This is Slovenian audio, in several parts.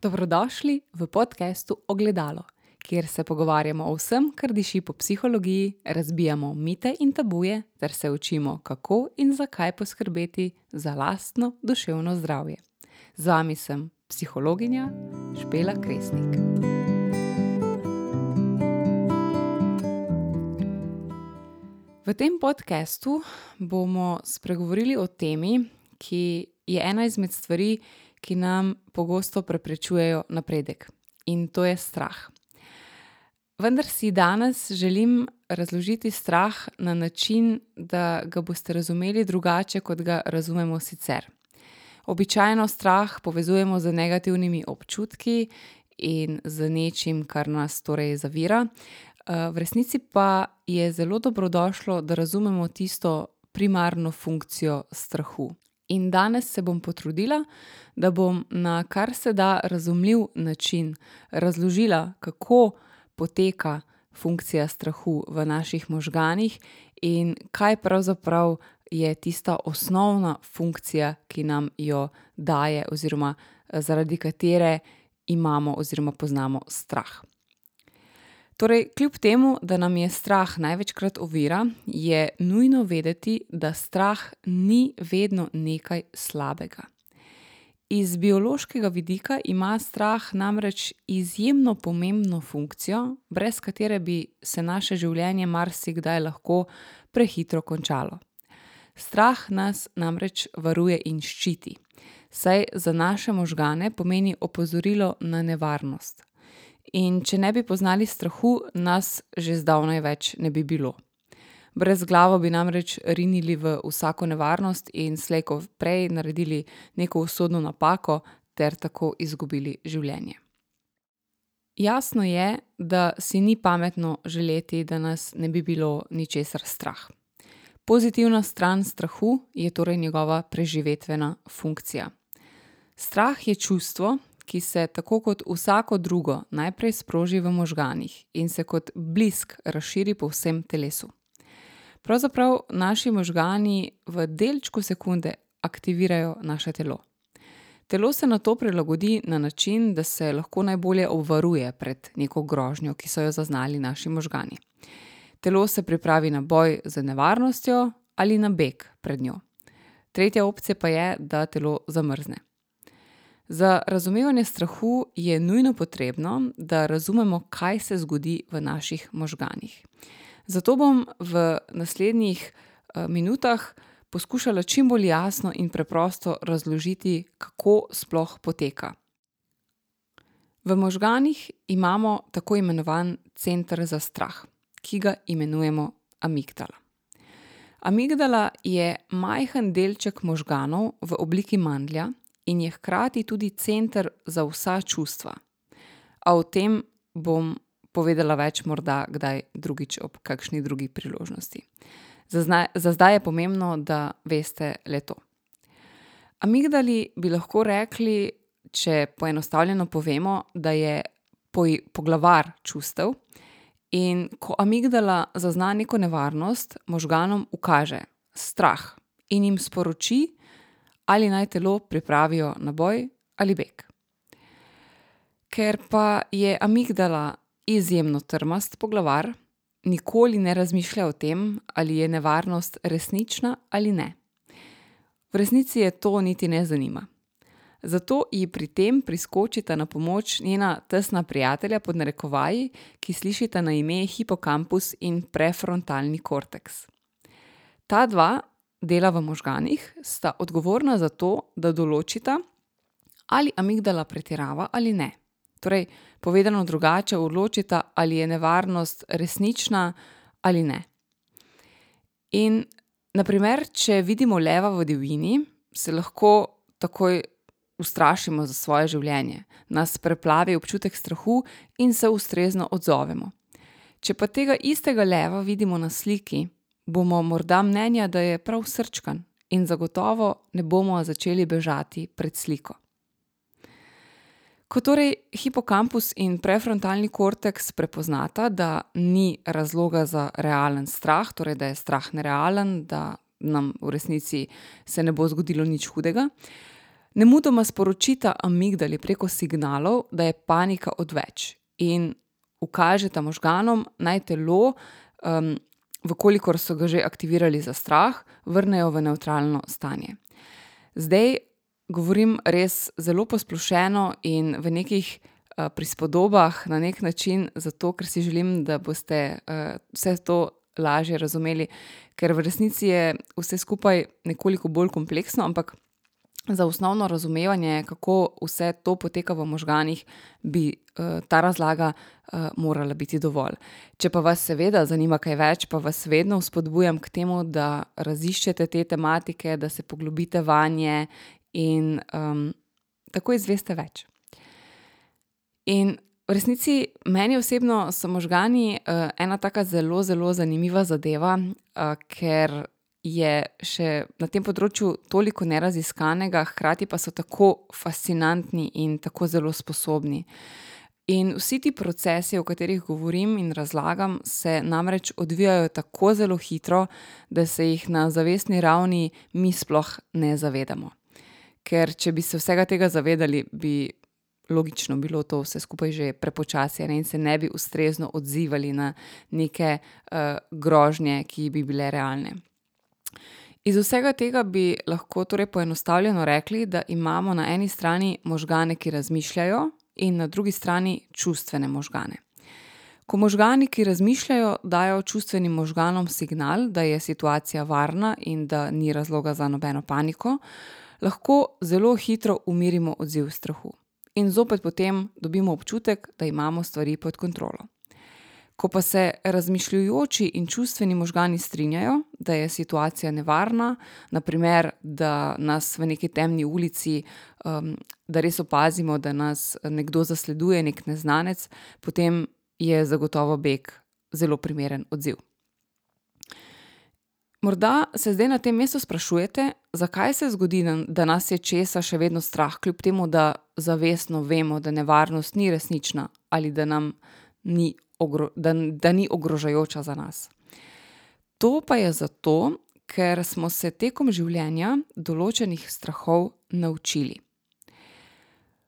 Dobrodošli v podkastu Ogledalo, kjer se pogovarjamo o vsem, kar diši po psihologiji, razbijamo mite in tabuje, ter se učimo, kako in zakaj poskrbeti za lastno duševno zdravje. Z vami sem psihologinja Špela Kresnik. V tem podkastu bomo spregovorili o temi, ki je ena izmed stvari, ki nam pogosto preprečujejo napredek, in to je strah. Vendar si danes želim razložiti strah na način, da ga boste razumeli drugače, kot ga razumemo sicer. Običajno strah povezujemo z negativnimi občutki in z nečim, kar nas torej zavira. v resnici pa je zelo dobrodošlo, da razumemo tisto primarno funkcijo strahu. In danes se bom potrudila, da bom na kar se da razumljiv način razložila, kako poteka funkcija strahu v naših možganih in kaj pravzaprav je tista osnovna funkcija, ki nam jo daje oziroma, zaradi katere imamo oziroma poznamo strah. Torej, kljub temu da nam je strah največkrat ovira, je nujno vedeti, da strah ni vedno nekaj slabega. Iz biološkega vidika ima strah namreč izjemno pomembno funkcijo, brez katere bi se naše življenje marsikdaj lahko prehitro končalo. Strah nas namreč varuje in ščiti, saj za naše možgane pomeni opozorilo na nevarnost. In če ne bi poznali strahu, nas že zdavnaj več ne bi bilo. Brezglavo bi namreč rinili v vsako nevarnost in slej ko prej naredili neko usodno napako ter tako izgubili življenje. Jasno je, da si ni pametno želeti, da nas ne bi bilo ničesar strah. Pozitivna stran strahu je torej njegova preživetvena funkcija. Strah je čustvo, ki se tako kot vsako drugo najprej sproži v možganih in se kot blisk razširi po vsem telesu. Pravzaprav naši možgani v delčku sekunde aktivirajo naše telo. Telo se nato prilagodi na način, da se lahko najbolje obvaruje pred neko grožnjo, ki so jo zaznali naši možgani. Telo se pripravi na boj z nevarnostjo ali na beg pred njo. Tretja opcija pa je, da telo zamrzne. Za razumevanje strahu je nujno potrebno, da razumemo, kaj se zgodi v naših možganih. Zato bom v naslednjih, minutah poskušala čim bolj jasno in preprosto razložiti, kako sploh poteka. V možganih imamo tako imenovani center za strah, ki ga imenujemo amigdala. Amigdala je majhen delček možganov v obliki mandlja in je hkrati tudi center za vsa čustva. A o tem bom povedala več morda kdaj drugič ob kakšni drugi priložnosti. Za za zdaj je pomembno, da veste le to. Amigdali bi lahko rekli, če poenostavljeno povemo, da je poglavar čustev, in ko amigdala zazna neko nevarnost, možganom ukaže strah in jim sporoči, ali naj telo pripravijo na boj ali beg. Ker pa je amigdala izjemno trmast poglavar, nikoli ne razmišlja o tem, ali je nevarnost resnična ali ne. V resnici je to niti ne zanima. Zato ji pri tem priskočita na pomoč njena tesna prijatelja, pod narekovaji, ki slišita na ime hipokampus in prefrontalni korteks. Ta dva dela v možganih sta odgovorna za to, da določita, ali amigdala pretirava ali ne. Torej povedano drugače, odločita, ali je nevarnost resnična ali ne. In na primer, če vidimo leva v divjini, se lahko takoj ustrašimo za svoje življenje, nas preplavi občutek strahu in se ustrezno odzovemo. Če pa tega istega leva vidimo na sliki, bomo morda mnenja, da je prav srčkan, in zagotovo ne bomo začeli bežati pred sliko. Ko torej hipokampus in prefrontalni korteks prepoznata, da ni razloga za realen strah, torej da je strah nerealen, da nam v resnici se ne bo zgodilo nič hudega, Nemudoma sporočita amigdali preko signalov, da je panika odveč in ukažeta možganom, naj telo, um, vkolikor so ga že aktivirali za strah, vrnejo v neutralno stanje. Zdaj govorim res zelo posplošeno in v nekih uh, prispodobah na nek način, zato ker si želim, da boste uh, vse to lažje razumeli, ker v resnici je vse skupaj nekoliko bolj kompleksno, ampak. Za osnovno razumevanje, kako vse to poteka v možganih, bi uh, ta razlaga uh, morala biti dovolj. Če pa vas seveda zanima kaj več, pa vas vedno spodbujam k temu, da raziščete te tematike, da se poglobite vanje in um, tako izveste več. In v resnici meni osebno so možgani uh, ena tako zelo, zelo zanimiva zadeva, uh, ker je še na tem področju toliko neraziskanega, hkrati pa so tako fascinantni in tako zelo sposobni. In vsi ti procesi, o katerih govorim in razlagam, se namreč odvijajo tako zelo hitro, da se jih na zavestni ravni mi sploh ne zavedamo. Ker če bi se vsega tega zavedali, bi logično bilo to vse skupaj že prepočasi in se ne bi ustrezno odzivali na neke uh, grožnje, ki bi bile realne. Iz vsega tega bi lahko torej poenostavljeno rekli, da imamo na eni strani možgane, ki razmišljajo, in na drugi strani čustvene možgane. Ko možgani, ki razmišljajo, dajo čustvenim možganom signal, da je situacija varna in da ni razloga za nobeno paniko, lahko zelo hitro umirimo odziv strahu. In zopet potem dobimo občutek, da imamo stvari pod kontrolo. Ko pa se razmišljujoči in čustveni možgani strinjajo, da je situacija nevarna, naprimer, da nas v neki temni ulici, um, da res opazimo, da nas nekdo zasleduje, nek neznanec, potem je zagotovo beg zelo primeren odziv. Morda se zdaj na tem mestu sprašujete, zakaj se zgodi, da nas je česa še vedno strah, kljub temu, da zavestno vemo, da nevarnost ni resnična ali da nam ni da, da ni ogrožajoča za nas. To pa je zato, ker smo se tekom življenja določenih strahov naučili.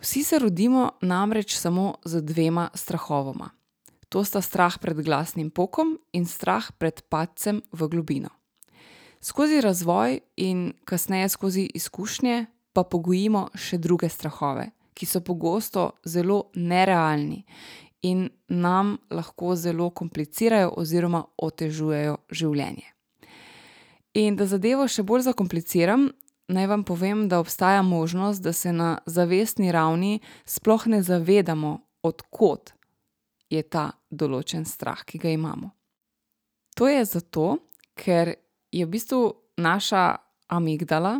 Vsi se rodimo namreč samo z dvema strahovoma. To sta strah pred glasnim pokom in strah pred padcem v globino. Skozi razvoj in kasneje skozi izkušnje pa pogojimo še druge strahove, ki so pogosto zelo nerealni in nam lahko zelo komplicirajo oziroma otežujejo življenje. In da zadevo še bolj zakompliciram, naj vam povem, da obstaja možnost, da se na zavestni ravni sploh ne zavedamo, odkot je ta določen strah, ki ga imamo. To je zato, ker je v bistvu naša amigdala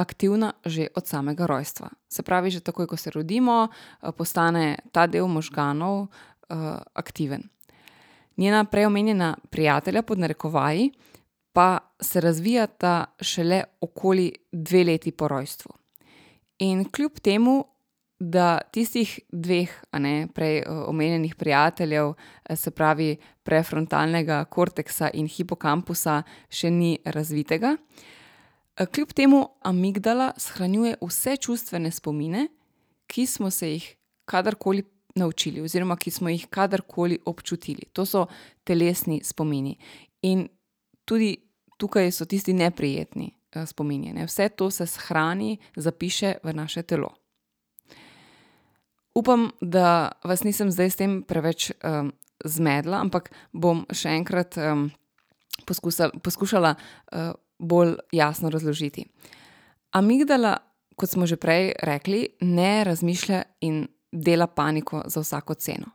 aktivna že od samega rojstva. Se pravi, že takoj, ko se rodimo, eh, postane ta del možganov uh, aktiven. Njena preomenjena prijatelja, pod narekovaji, pa se razvijata šele okoli dve leti po rojstvu. In kljub temu, da tistih dveh, a ne prej eh, omenjenih prijateljev, se pravi prefrontalnega korteksa in hipokampusa, še ni razvitega, kljub temu amigdala shranjuje vse čustvene spomine, ki smo se jih kadarkoli naučili, oziroma ki smo jih kadarkoli občutili. To so telesni spomini. In tudi tukaj so tisti neprijetni eh, spomini. Ne? Vse to se shrani, zapiše v naše telo. Upam, da vas nisem zdaj s tem preveč um, zmedla, ampak bom še enkrat um, poskusala, poskušala. Uh, bolj jasno razložiti. Amigdala, kot smo že prej rekli, ne razmišlja in dela paniko za vsako ceno.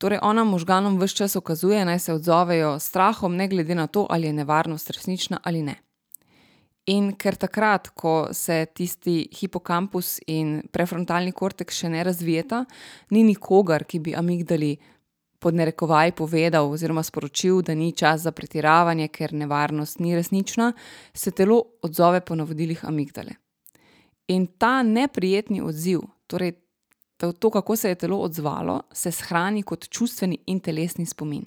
Torej, ona možganom vse čas ukazuje, naj se odzovejo s strahom, ne glede na to, ali je nevarnost resnična ali ne. In ker takrat, ko se tisti hipokampus in prefrontalni korteks še ne razvijeta, ni nikogar, ki bi amigdali pod narekovaj povedal oziroma sporočil, da ni čas za pretiravanje, ker nevarnost ni resnična, se telo odzove po navodilih amigdale. In ta neprijetni odziv, torej to, kako se je telo odzvalo, se shrani kot čustveni in telesni spomin.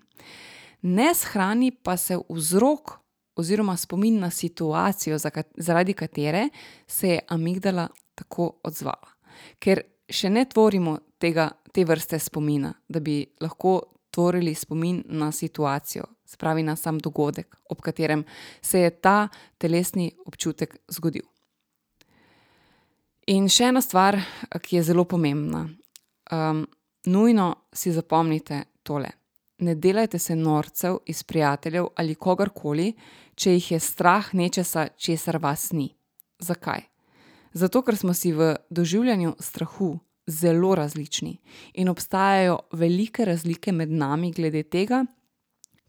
Ne shrani pa se vzrok oziroma spomin na situacijo, zaradi katere se je amigdala tako odzvala. Ker še ne tvorimo tega, te vrste spomina, da bi lahko tvorili spomin na situacijo, spravi na sam dogodek, ob katerem se je ta telesni občutek zgodil. In še ena stvar, ki je zelo pomembna. Um, nujno si zapomnite tole. Ne delajte se norcev iz prijateljev ali kogarkoli, če jih je strah nečesa, česar vas ni. Zakaj? Zato, ker smo si v doživljanju strahu zelo različni in obstajajo velike razlike med nami glede tega,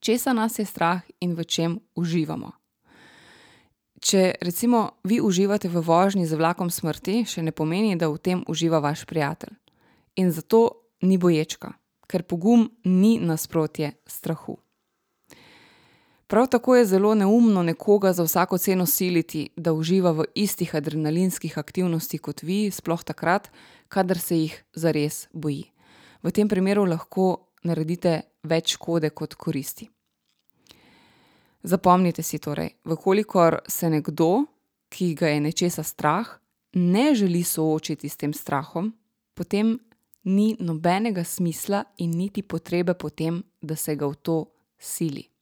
česa nas je strah in v čem uživamo. Če recimo vi uživate v vožnji z vlakom smrti, še ne pomeni, da v tem uživa vaš prijatelj. In zato ni boječka, ker pogum ni nasprotje strahu. Prav tako je zelo neumno nekoga za vsako ceno siliti, da uživa v istih adrenalinskih aktivnostih kot vi, sploh takrat, kadar se jih zares boji. V tem primeru lahko naredite več škode kot koristi. Zapomnite si torej, vkolikor se nekdo, ki ga je nečesa strah, ne želi soočiti s tem strahom, potem ni nobenega smisla in niti potrebe po tem, da se ga v to sili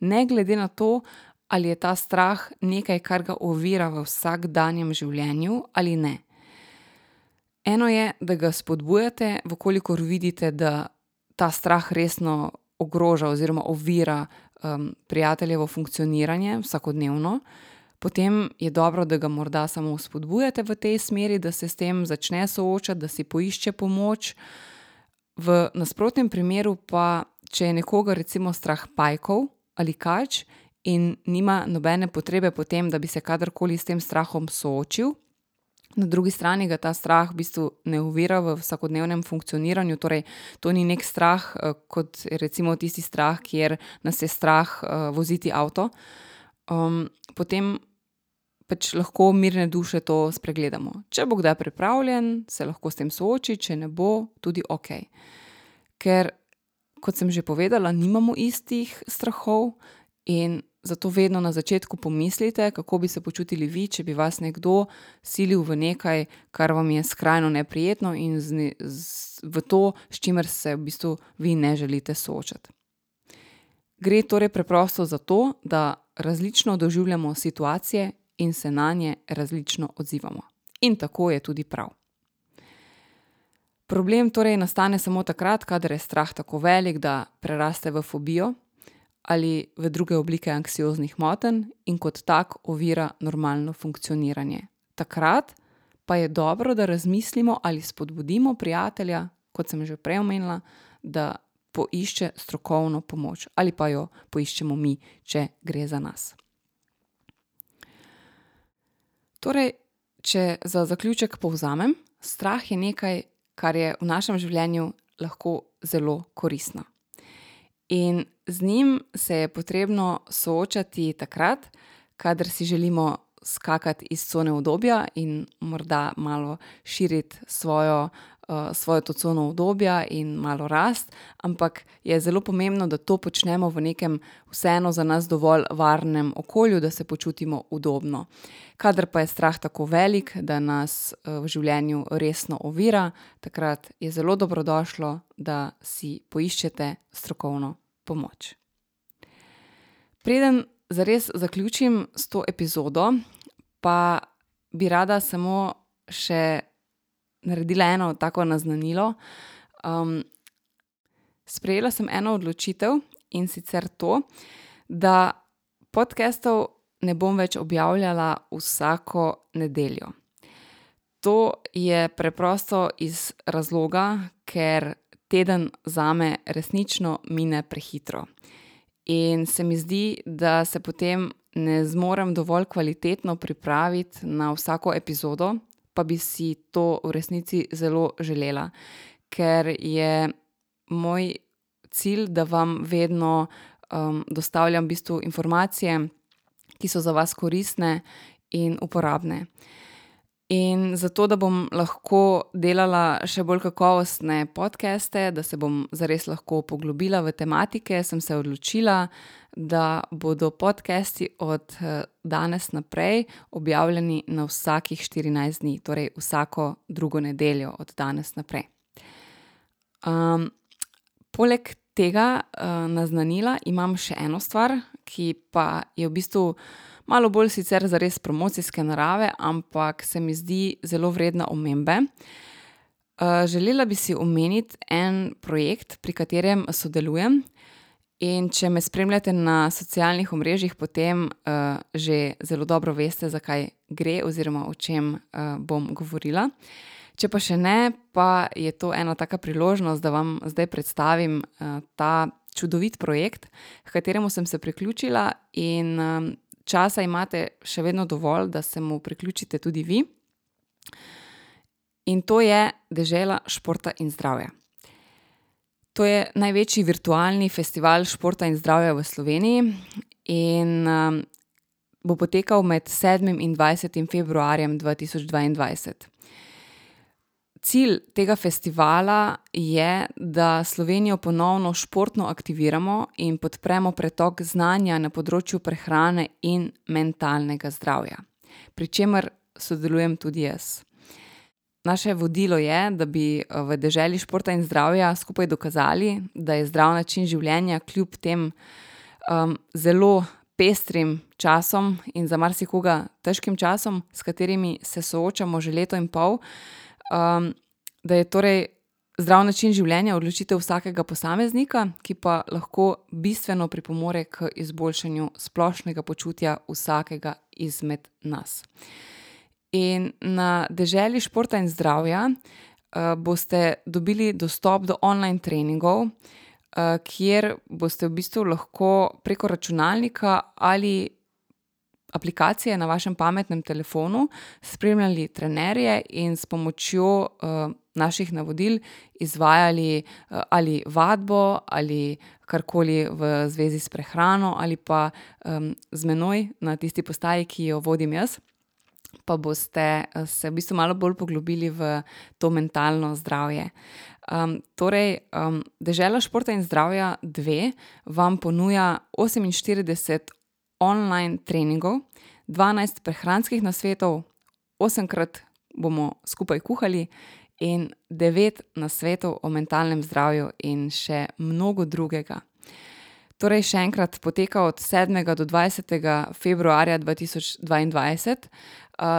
ne glede na to, ali je ta strah nekaj, kar ga ovira v vsakdanjem življenju ali ne. Eno je, da ga spodbujate, vkolikor vidite, da ta strah resno ogroža oziroma ovira um, prijateljevo funkcioniranje vsakodnevno. Potem je dobro, da ga morda samo spodbujate v tej smeri, da se s tem začne soočati, da si poišče pomoč. V nasprotnem primeru pa, če je nekoga recimo strah pajkov, ali kač in nima nobene potrebe po tem, da bi se kadarkoli s tem strahom soočil. Na drugi strani ga ta strah v bistvu ne uvira v vsakodnevnem funkcioniranju, torej to ni nek strah, eh, kot recimo tisti strah, kjer nas je strah uh, voziti avto. Um, potem pač lahko mirne duše to spregledamo. Če bo kdaj pripravljen, se lahko s tem sooči, če ne bo, tudi ok. Ker kot sem že povedala, nimamo istih strahov in zato vedno na začetku pomislite, kako bi se počutili vi, če bi vas nekdo silil v nekaj, kar vam je skrajno neprijetno in z, z, v to, s čimer se v bistvu vi ne želite soočati. Gre torej preprosto za to, da različno doživljamo situacije in se na nje različno odzivamo. In tako je tudi prav. Problem torej nastane samo takrat, kadar je strah tako velik, da preraste v fobijo ali v druge oblike anksioznih motenj in kot tak ovira normalno funkcioniranje. Takrat pa je dobro, da razmislimo ali spodbudimo prijatelja, kot sem že prej omenila, da poišče strokovno pomoč ali pa jo poiščemo mi, če gre za nas. Torej, če za zaključek povzamem, strah je nekaj, kar je v našem življenju lahko zelo koristno. In z njim se je potrebno soočati takrat, kadar si želimo skakati iz cone obdobja in morda malo širiti svojo uh, svojo to cono obdobja in malo rast, ampak je zelo pomembno, da to počnemo v nekem vseeno za nas dovolj varnem okolju, da se počutimo udobno. Kadar pa je strah tako velik, da nas uh, v življenju resno ovira, takrat je zelo dobrodošlo, da si poiščete strokovno pomoč. Preden zares zaključim s to epizodo, pa bi rada samo še naredila eno tako naznanilo. Um, sprejela sem eno odločitev in sicer to, da podcastov ne bom več objavljala vsako nedeljo. To je preprosto iz razloga, ker teden za me resnično mine prehitro. In se mi zdi, da se potem ne zmorem dovolj kvalitetno pripraviti na vsako epizodo, pa bi si to v resnici zelo želela, ker je moj cilj, da vam vedno um, dostavljam v bistvu informacije, ki so za vas koristne in uporabne. In zato, da bom lahko delala še bolj kakovostne podcaste, da se bom zares lahko poglobila v tematike, sem se odločila, da bodo podcasti od danes naprej objavljeni na vsakih štirinajst dni, torej vsako drugo nedeljo od danes naprej. poleg tega, naznanila imam še eno stvar, ki pa je v bistvu malo bolj sicer zares promocijske narave, ampak se mi zdi zelo vredna omembe. želela bi si omeniti en projekt, pri katerem sodelujem, in če me spremljate na socialnih omrežjih, potem, že zelo dobro veste, za kaj gre oziroma o čem, bom govorila. Če pa še ne, pa je to ena taka priložnost, da vam zdaj predstavim, ta čudovit projekt, h kateremu sem se priključila, in, časa imate še vedno dovolj, da se mu priključite tudi vi. In to je Dežela športa in zdravja. To je največji virtualni festival športa in zdravja v Sloveniji in, bo potekal med sedmim in dvajsetim februarjem dva tisoč dvaindvajset. Cilj tega festivala je, da Slovenijo ponovno športno aktiviramo in podpremo pretok znanja na področju prehrane in mentalnega zdravja. Pri čemer sodelujem tudi jaz. Naše vodilo je, da bi, v Deželi športa in zdravja skupaj dokazali, da je zdrav način življenja kljub tem, zelo pestrim časom in za marsikoga težkim časom, s katerimi se soočamo že leto in pol, da je torej zdrav način življenja odločitev vsakega posameznika, ki pa lahko bistveno pripomore k izboljšanju splošnega počutja vsakega izmed nas. In na Deželi športa in zdravja, boste dobili dostop do online treningov, kjer boste v bistvu lahko preko računalnika ali aplikacije na vašem pametnem telefonu spremljali trenerje in s pomočjo, naših navodil izvajali, ali vadbo ali karkoli v zvezi s prehrano ali pa, z menoj na tisti postaji, ki jo vodim jaz, pa boste, se v bistvu malo bolj poglobili v to mentalno zdravje. torej, Dežela športa in zdravja dve vam ponuja oseminštirideset online treningov, dvanajst prehranskih nasvetov, osemkrat bomo skupaj kuhali in devet nasvetov o mentalnem zdravju in še mnogo drugega. Torej še enkrat, poteka od sedmega do dvajsetega februarja dva tisoč dvaindvajset,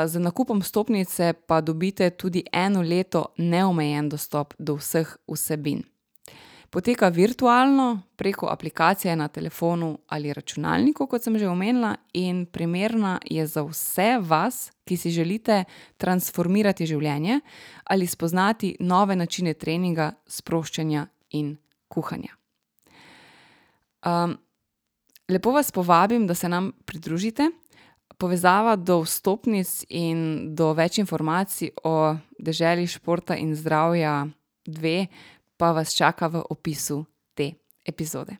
z nakupom vstopnice pa dobite tudi eno leto neomejen dostop do vseh vsebin. Poteka virtualno, preko aplikacije na telefonu ali računalniku, kot sem že omenila, in primerna je za vse vas, ki si želite transformirati življenje ali spoznati nove načine treninga, sproščanja in kuhanja. lepo vas povabim, da se nam pridružite. Povezava do vstopnic in do več informacij o Deželi športa in zdravja dve pa vas čaka v opisu te epizode.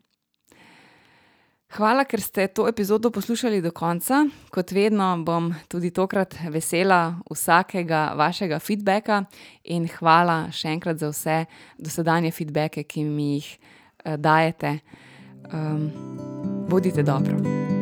Hvala, ker ste to epizodo poslušali do konca. Kot vedno bom tudi tokrat vesela vsakega vašega feedbacka in hvala še enkrat za vse dosedanje feedbacke, ki mi jih, dajete. bodite dobro.